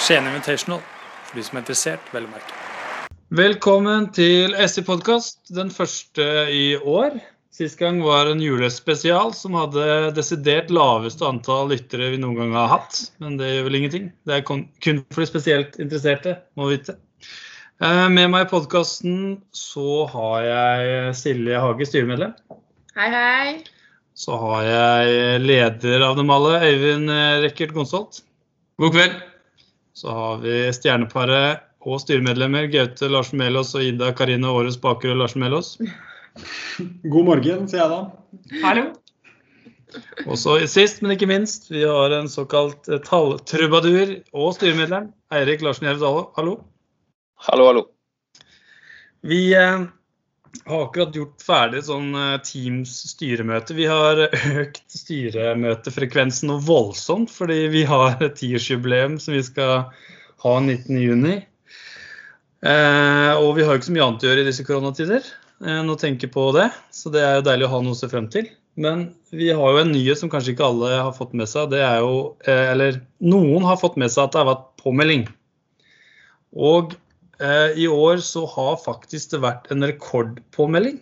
Skien Invitational, for de som er interessert, vel å merke. Velkommen til SI Podkast, den første i år. Sist gang var en julespesial som hadde desidert laveste antall lyttere vi noen gang har hatt. Men det gjør vel ingenting. Det er kun for de spesielt interesserte, må vite. Eh, med meg i podkasten så har jeg Silje Hage, styremedlem. Hei, hei. Så har jeg leder av dem alle, Øyvind Rekkert Gonsolt. God kveld. Så har vi stjerneparet og styremedlemmer Gaute Larsen Melås og Ida Karine Aarhus Bakerud Larsen Melås. God morgen, sier jeg da. Hallo. Og så sist, men ikke minst, vi har en såkalt eh, talltrubadur og styremedlem. Eirik Larsen Gjerdet Dale, hallo. Hallo, hallo. Vi eh, har akkurat gjort ferdig sånn eh, Teams styremøte. Vi har økt styremøtefrekvensen noe voldsomt, fordi vi har et tiårsjubileum som vi skal ha 19.6. Eh, og vi har jo ikke så mye annet å gjøre i disse koronatider enn å tenke på det, så det er jo deilig å ha noe å se frem til. Men vi har jo en nyhet som kanskje ikke alle har fått med seg. Det er jo, eh, eller noen har fått med seg at det har vært påmelding. Og eh, i år så har faktisk det vært en rekordpåmelding.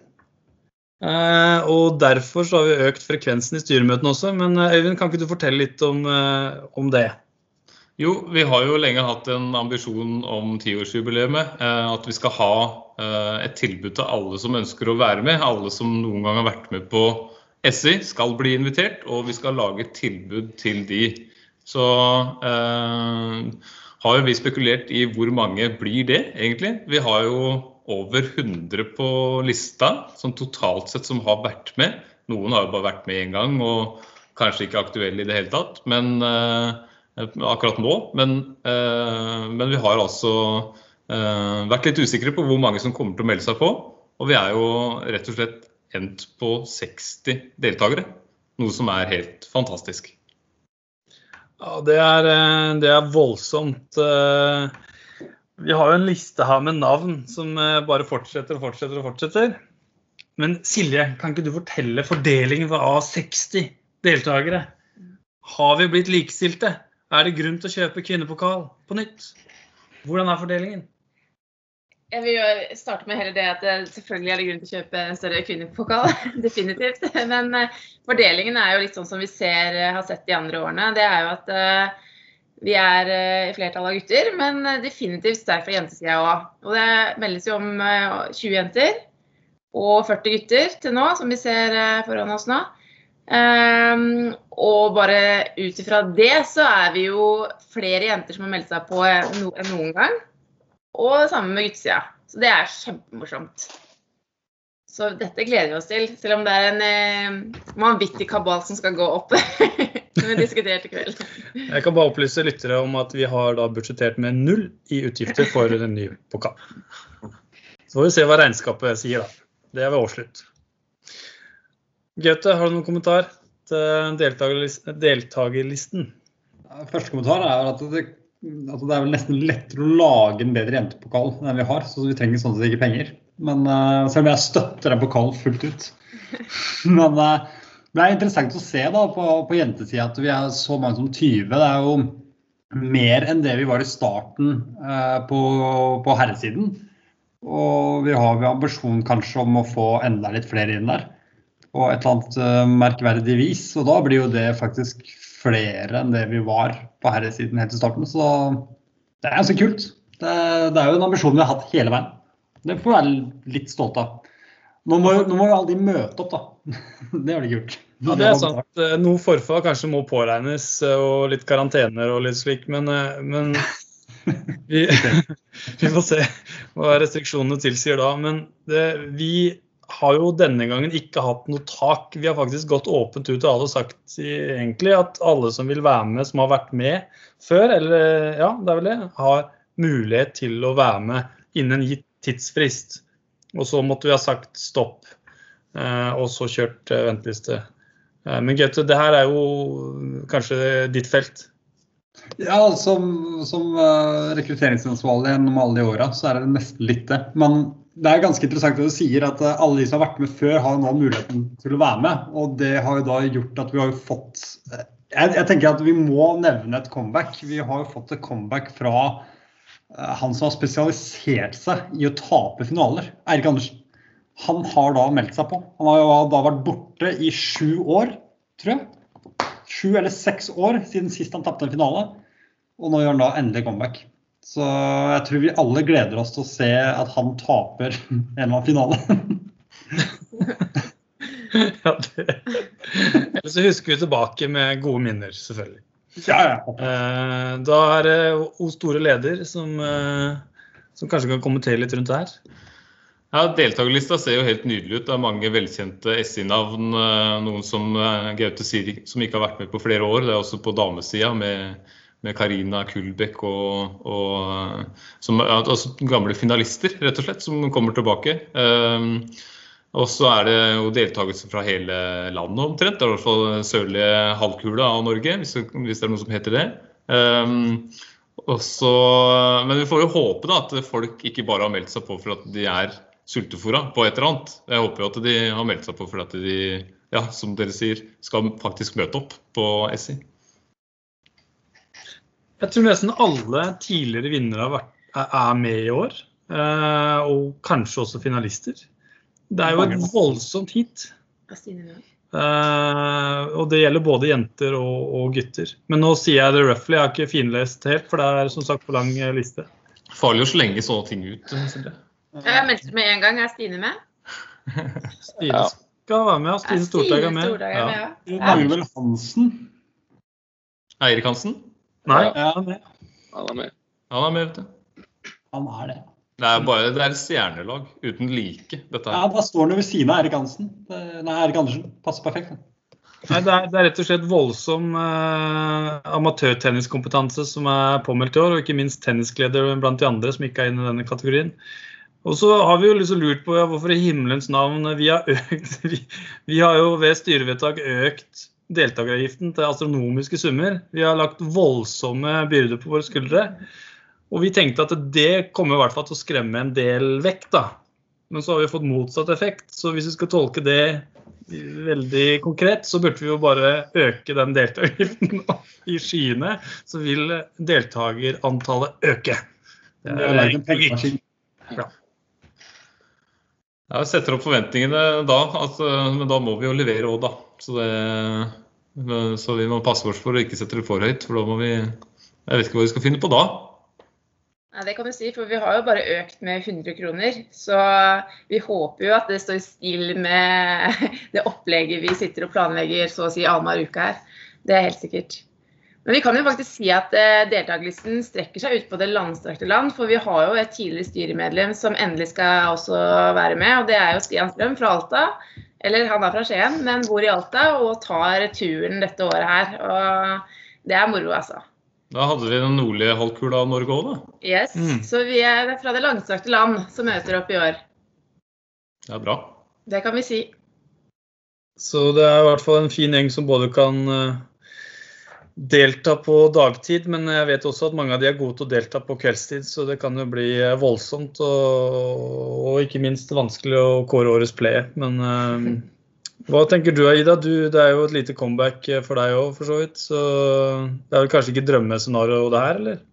Eh, og derfor så har vi økt frekvensen i styremøtene også. Men eh, Øyvind, kan ikke du fortelle litt om, eh, om det? Jo, vi har jo lenge hatt en ambisjon om tiårsjubileet. Eh, at vi skal ha eh, et tilbud til alle som ønsker å være med. Alle som noen gang har vært med på SI skal bli invitert, og vi skal lage et tilbud til de. Så eh, har jo vi spekulert i hvor mange blir det, egentlig. Vi har jo over 100 på lista, som totalt sett som har vært med. Noen har jo bare vært med én gang og kanskje ikke aktuelle i det hele tatt. Men eh, akkurat nå. Men, eh, men, vi har altså eh, vært litt usikre på hvor mange som kommer til å melde seg på. Og vi er jo rett og slett endt på 60 deltakere. Noe som er helt fantastisk. Ja, det er, eh, det er voldsomt. Vi har jo en liste her med navn som bare fortsetter og fortsetter og fortsetter. Men Silje, kan ikke du fortelle fordelingen av 60 deltakere? Har vi blitt likestilte? Er det grunn til å kjøpe kvinnepokal på nytt? Hvordan er fordelingen? Jeg vil jo starte med hele det at selvfølgelig er det grunn til å kjøpe en større kvinnepokal. Definitivt. Men uh, fordelingen er jo litt sånn som vi ser, uh, har sett de andre årene. Det er jo at vi er i flertall av gutter, men definitivt sterkt fra jentesida òg. Og det meldes jo om 20 jenter og 40 gutter til nå, som vi ser foran oss nå. Um, og bare ut ifra det så er vi jo flere jenter som har meldt seg på enn noen gang. Og det samme med guttesida. Så det er kjempemorsomt. Så dette gleder vi oss til, selv om det er en eh, vanvittig kabal som skal gå opp. som vi diskuterte i kveld. Jeg kan bare opplyse lyttere om at vi har da budsjettert med null i utgifter for den nye pokal. Så får vi se hva regnskapet sier, da. Det er ved årsslutt. Gaute, har du noen kommentar til deltakerlisten? Første kommentar er at det, at det, er vel nesten lettere å lage en bedre jentepokal enn vi har. Så vi trenger sånn sett ikke penger. Men uh, Selv om jeg støtter den pokalen fullt ut. Men uh, det er interessant å se da på, på jentesida at vi er så mange som 20. Det er jo mer enn det vi var i starten uh, på, på herresiden. Og vi har jo ambisjon kanskje om å få enda litt flere inn der på et eller annet merkverdig vis. Og da blir jo det faktisk flere enn det vi var på herresiden helt til starten. Så det er ganske kult. Det, det, er jo en ambisjon vi har hatt hele veien. Det får vi være litt stolte av. Nå må, nå må jo alle de møte opp, da. Det har de kult. Ja, det er sant. Eh, noe forfall kanskje må påregnes, eh, og litt karantener og litt slik, men, men vi, vi, får se hva restriksjonene tilsier da. Men det, vi har jo denne gangen ikke hatt noe tak. Vi har faktisk gått åpent ut og alle sagt egentlig at alle som vil være med, som har vært med før, eller ja, det er vel det, har mulighet til å være med innen en gitt tidsfrist. Og så måtte vi ha sagt stopp, eh, og så kjørt eh, venteliste. Eh, men Gaute, det her er jo kanskje ditt felt? Ja, som, som rekrutteringsansvarlig gjennom alle de åra, så er det nesten litt det. Det er ganske interessant at du sier at eh, alle de som har vært med før, har nå muligheten til å være med. Og det har jo da gjort at vi har fått eh, jeg, jeg tenker at vi må nevne et comeback. Vi har jo fått et comeback fra eh, han som har spesialisert seg i å tape finaler, Eirik Andersen. Han har da meldt seg på. Han har jo da vært borte i sju år, tror jeg. Sju eller seks år siden sist han tapte en finale. Og nå gjør han da endelig comeback. Så jeg tror vi alle gleder oss til å se at han taper en eller annen finale. Ja, det. Eller så husker vi tilbake med gode minner, selvfølgelig. Ja, ja. Eh, Da er det O store leder som, eh, som kanskje kan kommentere litt rundt det her. Ja, Deltakerlista ser jo helt nydelig ut. Det er mange velkjente SI-navn. eh, Noen som Gaute sier som ikke har vært med på flere år. Det er også på damesida med, med Karina Kulbekk og, og som, altså gamle finalister, rett og slett, som kommer tilbake. Um, og så er det jo deltakelse fra hele landet omtrent. Det er i hvert fall sørlige halvkule av Norge, hvis det, hvis det er noe som heter det. Um, så, men vi får jo håpe da at folk ikke bare har meldt seg på for at de er sultefòra på et eller annet. Jeg håper jo at de har meldt seg på for at de, ja, som dere sier, skal faktisk møte opp på SI. Jeg tror nesten alle tidligere vinnere er- er med i år. eh, Og kanskje også finalister. Det er jo et voldsomt hit. Ja, Stine med. eh, Og det gjelder både jenter og, og gutter. Men nå sier jeg det roughly, jeg har ikke finlest helt, for det er som sagt for lang eh, liste. Farlig å slenge sånne ting ut. Silje. Jeg meldte med en gang. Er Stine med? Stine Ja. skal være med, Stine Stortag er med. Ja. vel Hansen. Eirik Hansen, Nei, Ja. han er med. Han er med. han er med, vet du. Han er det. Det er bare det er et stjernelag uten like, dette Ja. Da står han ved siden av Erik Hansen. Nei, Erik Andersen. Passer perfekt. Nei, det, er, det er rett og slett voldsom eh, amatørtenniskompetanse som er påmeldt i år, og ikke minst tennisgleder blant de andre som ikke er inne i denne kategorien. Og så har vi jo liksom lurt på ja, hvorfor i himmelens navn vi har økt Vi, vi har jo ved styrevedtak økt deltakeravgiften til astronomiske summer. Vi har lagt voldsomme byrder på våre skuldre. Og vi tenkte at det kommer i hvert fall til å skremme en del vekk, da. Men så har vi fått motsatt effekt. Så hvis vi skal tolke det veldig konkret, så burde vi jo bare øke den deltakeravgiften i skyene. Så vil deltakerantallet øke. Det er logikk. Ja, vi setter opp forventningene da, eh, men da må vi jo levere òg, da. Så, det, så vi må passe oss for å ikke sette det for høyt, for da må vi Jeg vet ikke hva vi skal finne på da. Nei, det kan du si, for vi har jo bare økt med 100 kroner. Så vi håper jo at det står i stil med det opplegget vi sitter og planlegger så å si annenhver uke her. Det er helt sikkert. Men vi kan jo faktisk si at eh, deltakerlisten strekker seg ut på det landstrakte land. For vi har jo et tidligere styremedlem som endelig skal også være med. Og det er jo Stian Strøm fra Alta. Eller han er fra Skien, men bor i Alta og tar turen dette året her. Og det er moro, altså. Da hadde vi den nordlige halvkula av Norge òg, da. Yes, Mm. Så vi er fra det langstrakte land som møter opp i år. Det er bra. Det kan vi si. Så det er i hvert fall en fin gjeng som både kan eh, delta på dagtid, men jeg vet også at mange av de er gode til å delta på kveldstid, så det kan jo bli eh, voldsomt og, og ikke minst vanskelig å kåre årets player. Men eh, hva tenker du Ida? Du, det er jo et lite comeback eh, for deg òg, for så vidt. Så det er vel kanskje ikke drømmescenario det her, eller?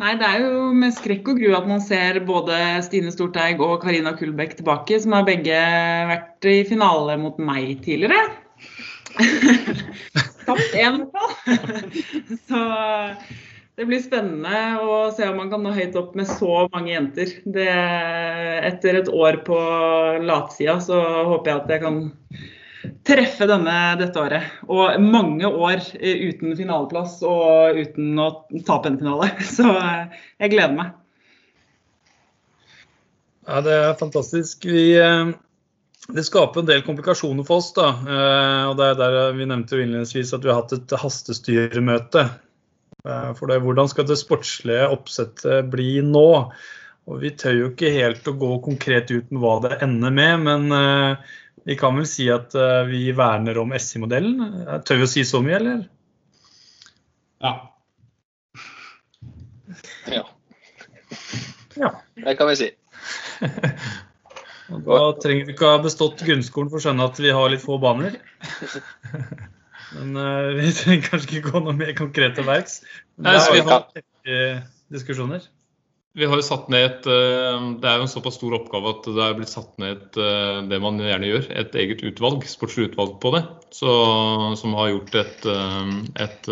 Nei, det er jo med skrekk og gru at man ser både Stine Storteig og Karina Kulbekk tilbake, som har begge vært i finale mot meg tidligere. Tapt én, i hvert fall. Så det blir spennende å se om man kan nå høyt opp med så mange jenter. Det, etter et år på latsida så håper jeg at jeg kan treffe denne dette året. Og mange år uten finaleplass og uten å tape en finale. Så jeg gleder meg. Ja, det er fantastisk. Vi, eh, det skaper en del komplikasjoner for oss. da, eh, og det er der Vi nevnte jo innledningsvis at vi har hatt et hastestyremøte. Eh, For det, hvordan skal det sportslige oppsettet bli nå? Og Vi tør jo ikke helt å gå konkret ut med hva det ender med, men eh, vi kan vel si at eh, vi verner om SI-modellen. Eh, Tør vi å si så mye, eller? Ja. Ja, Ja. det kan vi si. Da trenger vi ikke ha bestått grunnskolen for å skjønne at vi har litt få baner. Men uh, vi trenger kanskje ikke gå noe mer konkret til verks. Nei, så vi har- diskusjoner. Vi har jo satt ned et eh, Det er jo en såpass stor oppgave at det er blitt satt ned et, eh, det man gjerne gjør, et eget utvalg, sportslig utvalg på det. Så, som har gjort et, et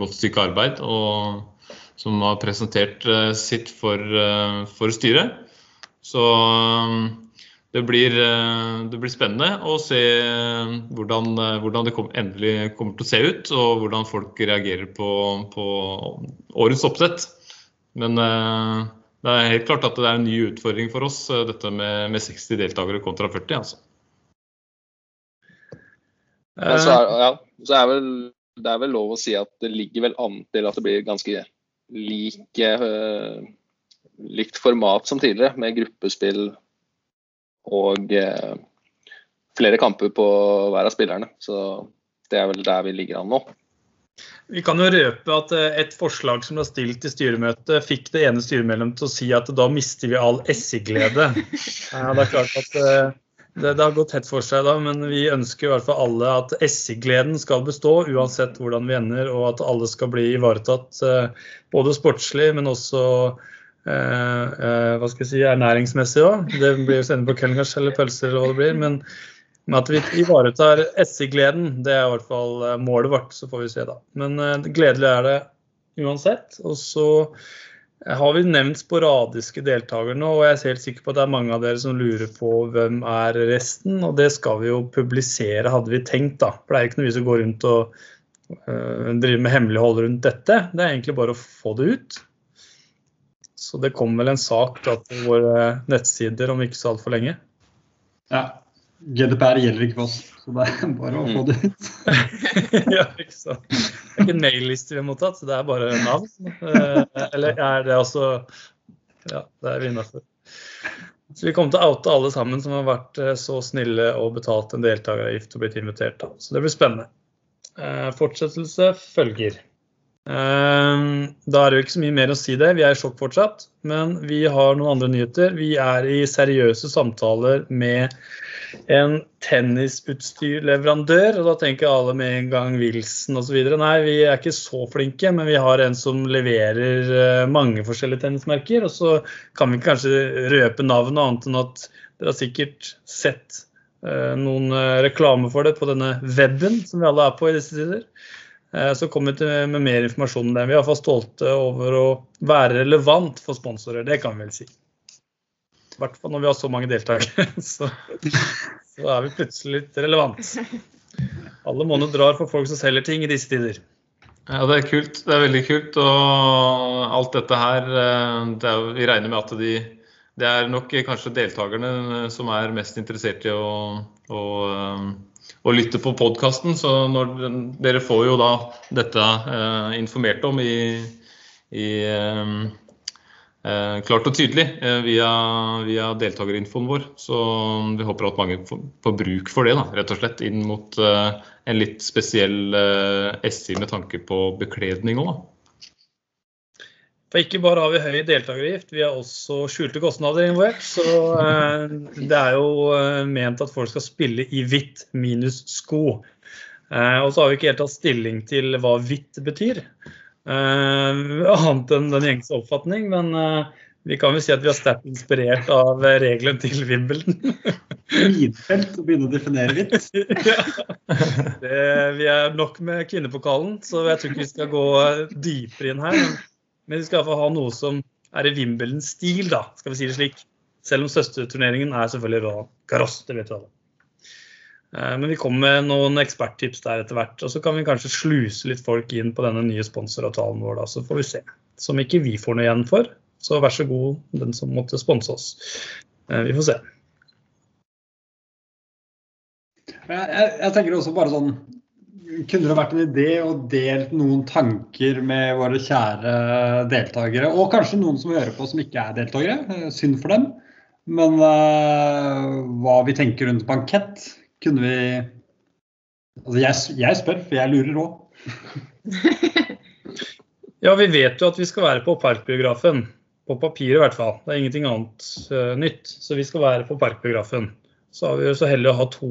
godt stykke arbeid, og som har presentert sitt for, for styret. Så det blir, eh, det blir spennende å se eh, hvordan, eh, hvordan det kom, endelig kommer til å se ut, og hvordan folk reagerer på, på årets oppsett. Men det er helt klart at det er en ny utfordring for oss, dette med, med 60 deltakere kontra 40. altså. Men så er, ja, så er vel, det er vel lov å si at det ligger vel an til at det blir ganske like, likt format som tidligere, med gruppespill og eh, flere kamper på hver av spillerne. Så det er vel der vi ligger an nå. Vi kan jo røpe at eh, et forslag som ble stilt i styremøtet, fikk det ene styremedlemmet til å si at da mister vi all SI-glede. Ja, det er klart at eh, det, det har gått hett for seg da, men vi ønsker i hvert fall alle at SI-gleden skal bestå, uansett hvordan vi ender, og at alle skal bli ivaretatt både sportslig, men også hva skal jeg si, ernæringsmessig òg. Det blir jo senere på kelners eller pølser eller hva det blir. men at vi ivaretar SI-gleden, det er i hvert fall eh, målet vårt. Så får vi se, da. Men eh, gledelig er det uansett. Og så har vi nevnt sporadiske deltakere nå, og jeg er helt sikker på at det er mange av dere som lurer på hvem er resten. Og det skal vi jo publisere, hadde vi tenkt, da. For det er ikke noe vi som går rundt og øh, driver med hemmelighold rundt dette. Det er egentlig bare å få det ut. Så det kommer vel en sak da, til våre nettsider om ikke så altfor lenge. Ja. GDPR gjelder ikke for oss, så det er bare å få det ut. ja, ikke sant. Det er ikke en mailliste vi har mottatt, så det er bare navn. Eh, Eller er det altså Ja, det er vi innafor. Så vi kommer til å oute alle sammen som har vært eh, så snille og betalt en deltakeravgift og blitt invitert. Da. Så det blir spennende. Eh, Fortsettelse følger. Eh, Da er det jo ikke så mye mer å si det. Vi er i sjokk fortsatt. Men vi har noen andre nyheter. Vi er i seriøse samtaler med en tennisutstyrleverandør. Og da tenker alle med en gang Wilson osv. Nei, vi er ikke så flinke, men vi har en som leverer eh, mange forskjellige tennismerker. Og så kan vi kanskje røpe navnet annet enn at dere har sikkert sett eh, noen eh, reklame for det på denne weben som vi alle er på i disse tider. Eh, Så kommer vi til med mer informasjon om det. Vi er iallfall stolte over å være relevant for sponsorer. Det kan vi vel si. I hvert fall når vi har så mange deltakere. Så, så er vi plutselig litt relevant. Alle måneder drar for folk som selger ting i disse tider. Ja, det er kult. Det er veldig kult. Og alt dette her eh, det er, Vi regner med at de Det er nok kanskje deltakerne som er mest interessert i å, å, eh, lytter lytte på podkasten. Så når, dere får jo da dette eh, informert om i, i eh, eh, klart og tydelig eh, via, via deltakerinfoen vår. Så vi håper at mange får, får bruk for det, da, rett og slett, inn mot eh, en litt spesiell eh, SI med tanke på bekledning òg. For ikke bare har vi høy deltakeravgift, vi har også skjulte kostnader involvert. Så eh, det er jo eh, ment at folk skal spille i hvitt minus sko. Eh, og så har vi ikke helt tatt stilling til hva hvitt betyr. Eh, annet enn den gjengse oppfatning. Men vi kan jo si at vi er sterkt inspirert av reglene til Wimbledon. Minfelt å begynne å definere hvitt. ja. det, vi er nok med kvinnepokalen, så jeg tror ikke vi skal gå dypere inn her. Men, de skal iallfall ha noe som er i Wimbledon-stil, da, skal vi si det slik. Selv om søsterturneringen er selvfølgelig Roland Garros, det vet vi alle. Eh, Men vi kommer med noen eksperttips der etter hvert. Og så kan vi kanskje sluse litt folk inn på denne nye sponsoravtalen vår, da, så får vi se. Som ikke vi får noe igjen for. Så vær så god, den som måtte sponse oss. Eh, Vi får se. Jeg, jeg tenker også bare sånn Kunne det vært en idé å delt noen tanker med våre kjære deltakere? Og kanskje noen som hører på som ikke er deltakere. eh, Synd for dem. Men uh, hva vi tenker rundt bankett, kunne vi Altså jeg, jeg spør, for jeg lurer òg. Ja, vi vet jo at vi skal være på Parkbiografen. På papiret i hvert fall. Det er ingenting annet uh, nytt. Så vi skal være på Parkbiografen. Så har vi jo så heldig å ha to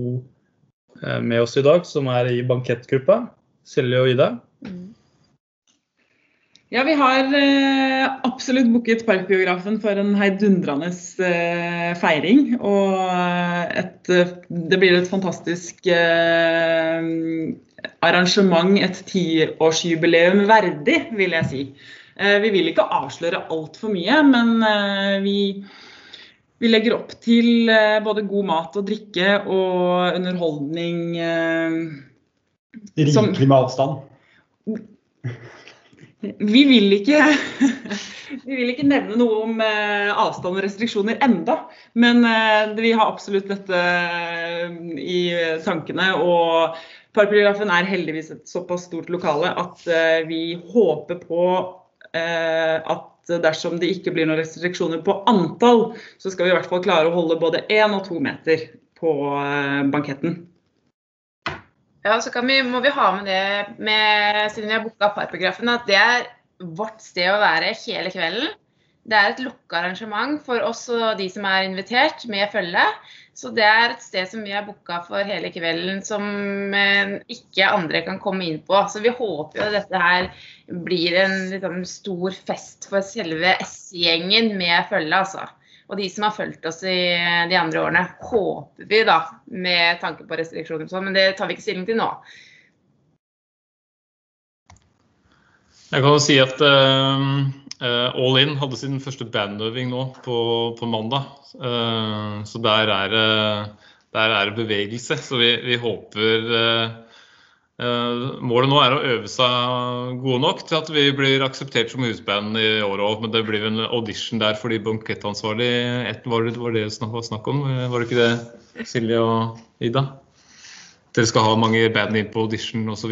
med oss i dag som er i bankettgruppa. Silje og Ida? Ja, vi har eh, absolutt booket Parkbiografen for en heidundrende eh, feiring. Og et, eh, det blir et fantastisk eh, arrangement, et tiårsjubileum verdig, vil jeg si. Eh, vi vil ikke avsløre altfor mye, men eh, vi, vi legger opp til eh, både god mat og drikke og underholdning. eh, Som- Rikelig med avstand. Vi vil ikke Vi vil ikke nevne noe om eh, avstand og restriksjoner enda, men vi har absolutt dette i tankene. Og Parkbiografen er heldigvis et såpass stort lokale at vi håper på eh, at dersom det ikke blir noen restriksjoner på antall, så skal vi i hvert fall klare å holde både én og to meter på eh, banketten. Ja, så vi, må vi ha med det, med, siden vi har booka Parkbiografen, at det er vårt sted å være hele kvelden. Det er et lukka arrangement for oss og de som er invitert med følge. Så det er et sted som vi har booka for hele kvelden, som eh, ikke andre kan komme inn på. Så vi håper jo dette her blir en liksom, stor fest for selve S-gjengen med følge, altså. Og de som har fulgt oss i de andre årene, håper vi da, med tanke på restriksjoner og sånn, men det tar vi ikke stilling til nå. Jeg kan jo si at eh, eh, All In hadde sin første bandøving nå på, på mandag. Eh, så der er, det- der er det bevegelse. Så vi, vi håper eh, eh, Målet nå er å øve seg gode nok til at vi blir akseptert som husband i år òg. Men det blir en audition der fordi bankettansvarlig et, var, det, var det snakk, var snakk om? Var det ikke det, Silje og Ida? Dere skal ha mange band inn på audition osv.?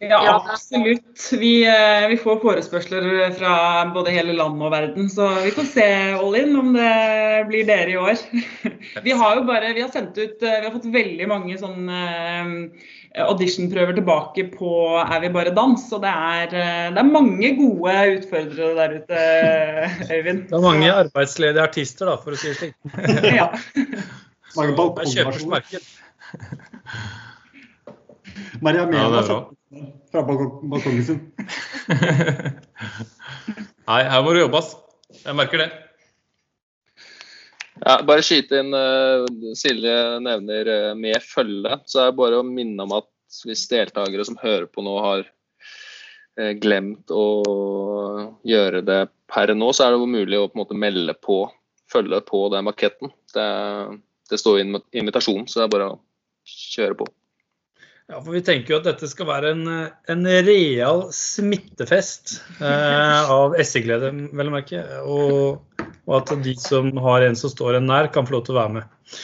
Ja, Ja. absolutt. Vi, eh, vi får forespørsler fra både hele land og verden, så vi får se all in om det blir dere i år. Vi har jo bare, vi har sendt ut, eh, vi har fått veldig mange sånne eh, auditionprøver tilbake på Er vi bare dans, og det er, det er mange gode utfordrere der ute, Øyvind. Det er mange arbeidsledige artister, da, for å si det slik. Ja. Mange er balkongversjoner. Maria Ja, Mena bra. Fra balkongen sin. Nei, her må det jobbes. Jeg merker det. Ja, bare skyte inn eh, Silje nevner eh, med følge. Så er det bare å minne om at hvis deltakere som hører på nå har eh, glemt å gjøre det per nå, så er det mulig å på en måte melde på følge på den maketten. Det, det står i invitasjonen, så det er bare å kjøre på. Ja, for Vi tenker jo at dette skal være en, en real smittefest eh, av SE-glede, vel å merke. Og, og at de som har en som står en nær, kan få lov til å være med.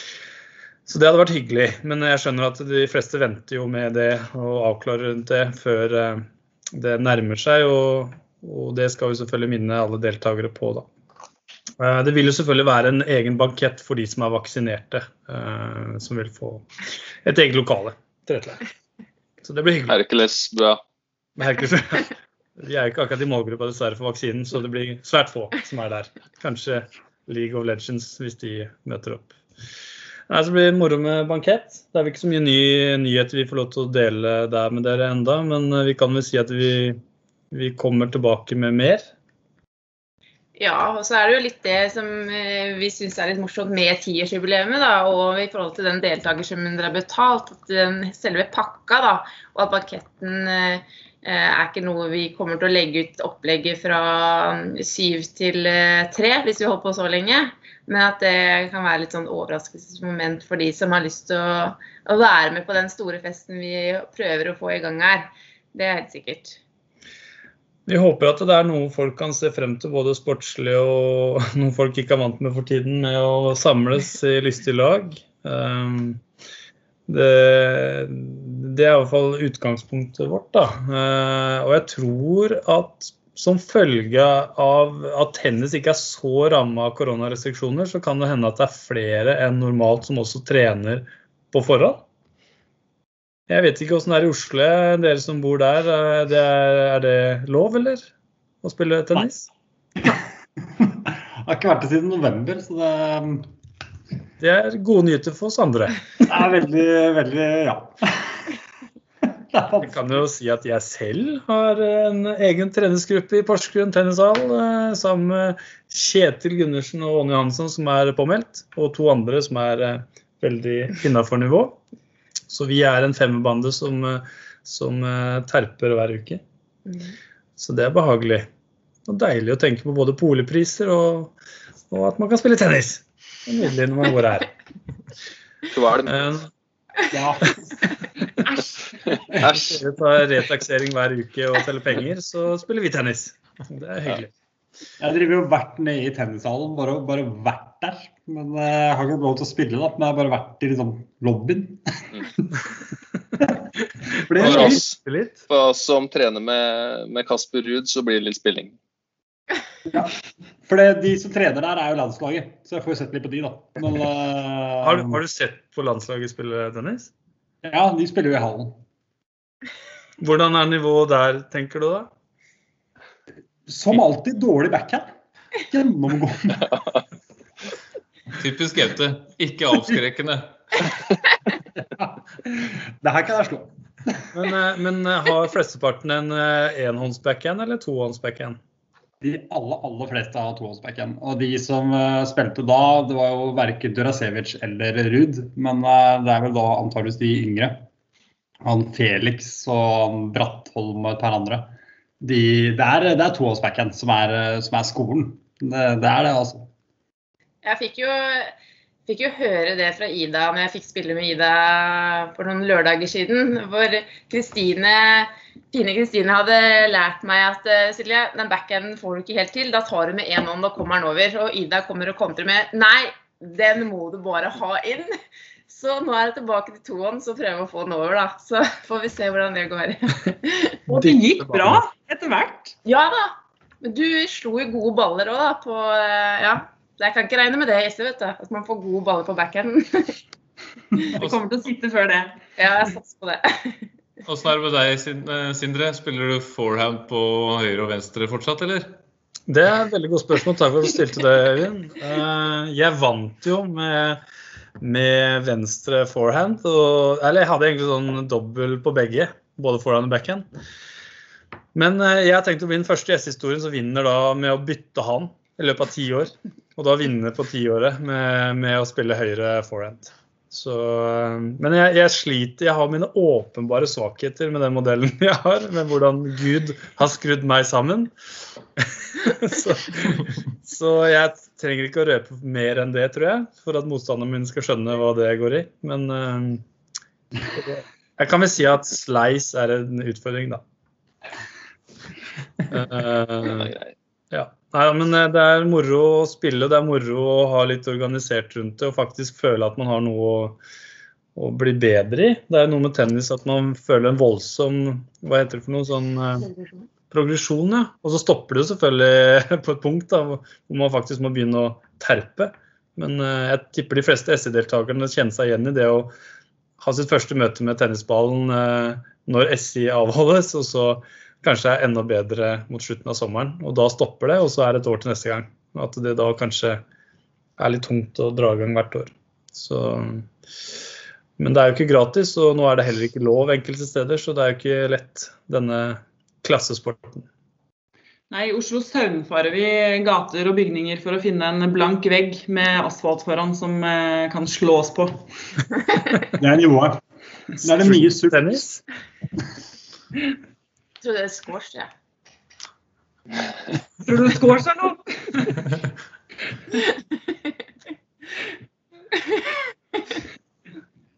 Så det hadde vært hyggelig. Men jeg skjønner at de fleste venter jo med det og avklarer rundt det før eh, det nærmer seg. Og, og det skal vi selvfølgelig minne alle deltakere på, da. Eh, Det vil jo selvfølgelig være en egen bankett for de som er vaksinerte, eh, som vil få et eget lokale tilrettelagt. Så det blir hyggelig. Hercules, bra. Hercules, ja. Vi er jo ikke akkurat i målgruppa dessverre for vaksinen, så det blir svært få som er der. Kanskje League of Legends hvis de møter opp. Nei, så blir det moro med bankett. Det er vel ikke så mye ny, nyheter vi får lov til å dele der med dere enda, men eh, vi kan vel si at vi, vi kommer tilbake med mer. Ja, og så er det jo litt det som eh, vi syns er litt morsomt med tiårsjubileet, da, og i forhold til den deltakersummen dere har betalt, at den selve pakka, da, og at banketten eh, er ikke noe vi kommer til å legge ut opplegget fra syv til eh, tre, hvis vi holder på så lenge. Men at det kan være litt sånn overraskelsesmoment for de som har lyst til å, å være med på den store festen vi prøver å få i gang her. Det er helt sikkert. Vi håper at det er noe folk kan se frem til, både sportslig og noe folk ikke er vant med for tiden, med å samles i lystig lag. Um, Det, det er fall utgangspunktet vårt. Da. Uh, Og jeg tror at som følge av at tennis ikke er så ramma av koronarestriksjoner, så kan det hende at det er flere enn normalt som også trener på forhånd. Jeg vet ikke åssen det er i Oslo, dere som bor der. Er det, er det lov, eller? Å spille tennis? Jeg har ikke vært det siden november, så det, Det er gode nyheter for oss andre. det er veldig, veldig Ja. Er Jeg kan jo si at jeg selv har en egen treningsgruppe i Porsgrunn tennishall eh, sammen med Kjetil Gundersen og Ånne Johansson, som er påmeldt, og to andre som er eh, veldig innafor nivå. Så vi er en femmerbande som, eh, som eh, terper hver uke. Så det er behagelig. Og deilig å tenke på både polepriser og, og at man kan spille tennis. Det er nydelig når man går her. Kvalm. det? Ja. Æsj. Vi tar retaksering hver uke og teller penger, så spiller vi tennis. Det er hyggelig. Jeg driver jo vært nede i tennishallen, bare, bare vært der. Men eh, jeg har ikke lov til å spille, da. Men jeg har bare vært i liksom, lobbyen. For er For oss, for oss som trener med, med Kasper Ruud, så blir det litt spilling. For det, de som trener der, er jo landslaget. Så jeg får jo sett litt på de, da. Men, uh, Har, du- har du sett på landslaget spille tennis? Ja, de spiller jo i hallen. Hvordan er nivået der, tenker du da? Som alltid dårlig backhand. Gjennomgående. Typisk Gaute. Ikke avskrekkende. Det her kan jeg slå. Men, eh, men eh, har flesteparten en eh, enhåndsbackhand eller tohåndsbackhand? De aller, aller fleste har tohåndsbackhand. Og de som spilte da, det var jo verken Durasevic eller Ruud. Men det er vel da antageligvis de yngre. Han Felix og han Brattholm og et par andre. De, det er, det er tohåndsbackhand som, som er skolen. Det, det er det, altså. Jeg fikk jo, fikk jo høre det fra Ida når jeg fikk spille med Ida for noen lørdager siden. Hvor Kristine, fine Kristine hadde lært meg at eh, Silje, den backhanden får du ikke helt til. Da tar du med én hånd, da kommer den over. Og Ida kommer og kontrer med Nei, den må du bare ha inn. Så nå er jeg tilbake til tohånd, så prøver jeg å få den over, da. Så får vi se hvordan det går. Og det gikk bra etter hvert. Ja da. Men du slo jo gode baller òg, da. På eh, Ja. Jeg kan ikke regne med det i vet du. At man får gode baller på backhanden. Det kommer til å sitte før det. Ja, jeg satser på det. Åssen er det med deg, eh, Sindre? Spiller du forehand på høyre og venstre fortsatt, eller? Det er et veldig godt spørsmål. Takk for at du stilte det, Øyvind. Eh, Jeg vant jo med, med venstre forehand. Og, eller jeg hadde egentlig sånn dobbel på begge, både forehand og backhand. Men eh, jeg tenkte å bli den første i S-historien som vinner da med å bytte han i løpet av ti år. Og da vinne på tiåret med, med å spille høyre forehand. Så, eh, men jeg, jeg sliter. Jeg har mine åpenbare svakheter med den modellen jeg har. Med hvordan Gud har skrudd meg sammen. så, så jeg trenger ikke å røpe mer enn det, tror jeg, for at motstanderen min skal skjønne hva det går i. Men eh, jeg kan vel si at slice er en utfordring, da. Er ja. Nei, men eh, det er moro å spille, det er moro å ha litt organisert rundt det og faktisk føle at man har noe å, å bli bedre i. Det er noe med tennis at man føler en voldsom Hva heter det for noe? Sånn eh, progresjon, ja. Og så stopper det selvfølgelig på et punkt da, hvor man faktisk må begynne å terpe. Men eh, jeg tipper de fleste SI-deltakerne kjenner seg igjen i det å ha sitt første møte med tennisballen eh, når SI avholdes, og så kanskje er enda bedre mot slutten av sommeren. Og da stopper det, og så er det et år til neste gang. At det da kanskje er litt tungt å dra i gang hvert år. Så, men det er jo ikke gratis, og nå er det heller ikke lov enkelte steder, så det er jo ikke lett, denne klassesporten. Nei, I Oslo saumfarer vi gater og bygninger for å finne en blank vegg med asfalt foran som eh, kan slås på. Det er nivået. Det er det mye sult. Trodde det er squash, jeg. Tror du squash er noe?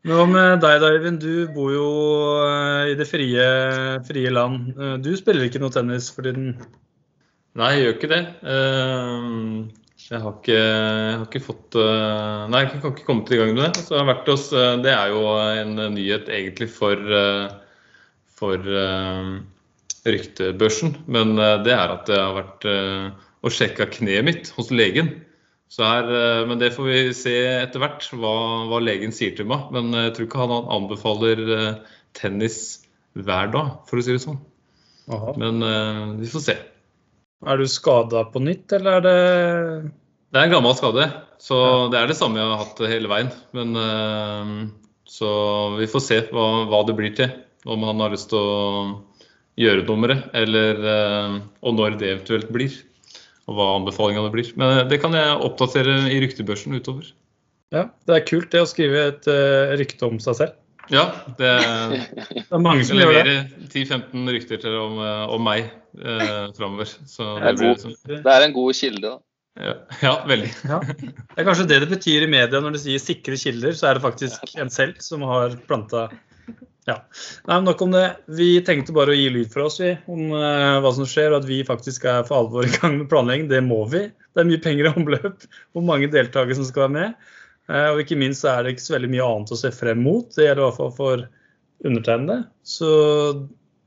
Men Hva med deg da? Du bor jo eh, i det frie, frie land. Eh, Du spiller ikke noe tennis for tiden? Nei, jeg gjør ikke det. Eh, Jeg har ikke, jeg har ikke fått Nei, jeg kan ikke komme til i gang med det. Så jeg har vært hos, det er jo en nyhet egentlig for, for ryktebørsen. Men eh, det er at jeg har vært eh, og sjekka kneet mitt hos legen. Så her, eh, men det får vi se etter hvert, hva, hva legen sier til meg. Men jeg tror ikke han anbefaler eh, tennis hver dag, for å si det sånn. Aha. Men eh, vi får se. Er du skada på nytt, eller er det Det er en gammel skade, så det er det samme jeg har hatt hele veien. Men eh, Så vi får se hva, hva det blir til. om han har lyst til å gjøre nummeret, eller eh, og når det eventuelt blir. Og hva anbefalingene blir. Men det kan jeg oppdatere i ryktebørsen utover. Ja, Det er kult det å skrive et uh, rykte om seg selv. Ja, det, det er mange som gjør det. leverer 10-15 rykter til om, om meg eh, framover. Det, det, det, er en god kilde, da. Ja, ja veldig. Ja. Det er kanskje det det betyr i media når de sier sikre kilder, så er det faktisk en selv som har planta ja. Nei, Nok om det. Vi tenkte bare å gi lyd for oss vi, om uh, hva som skjer, og at vi faktisk er for alvor i gang med planlegging. Det må vi. Det er mye penger i omløp, og mange deltakere som skal være med. Uh, og ikke minst er det ikke så veldig mye annet å se frem mot. Det gjelder i hvert fall for undertegnede. Så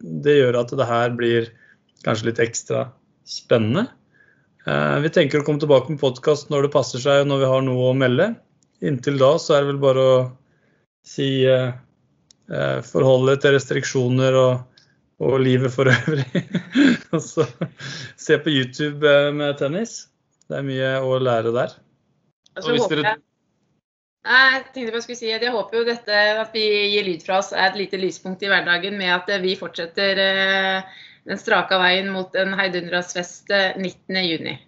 det gjør at det her blir kanskje litt ekstra spennende. Uh, vi tenker å komme tilbake med podkast når det passer seg, og når vi har noe å melde. Inntil da så er det vel bare å si Eh, forholde til restriksjoner og, og livet for øvrig. og så se på YouTube eh, med tennis. Det er mye å lære der. Altså, dere... Jeg tenkte bare skulle si at jeg håper jo dette at vi gir lyd fra oss er et lite lyspunkt i hverdagen med at vi fortsetter eh, den straka veien mot en heidundrasfest 19.6.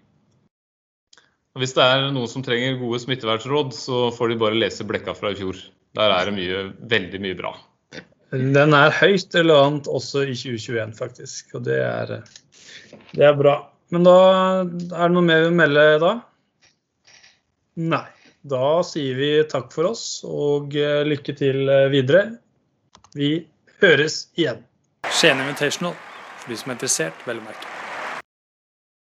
Hvis det er noen som trenger gode smittevernråd, så får de bare lese Blekka fra i fjor. Der er det mye, veldig mye bra. Den er høyst relevant også i 2021, faktisk. Og det er, det er bra. Men da er det noe mer å melde da? Nei. Da sier vi takk for oss og eh, lykke til eh, videre. Vi høres igjen. Skien Invitational, for de som er interessert, vel å merke.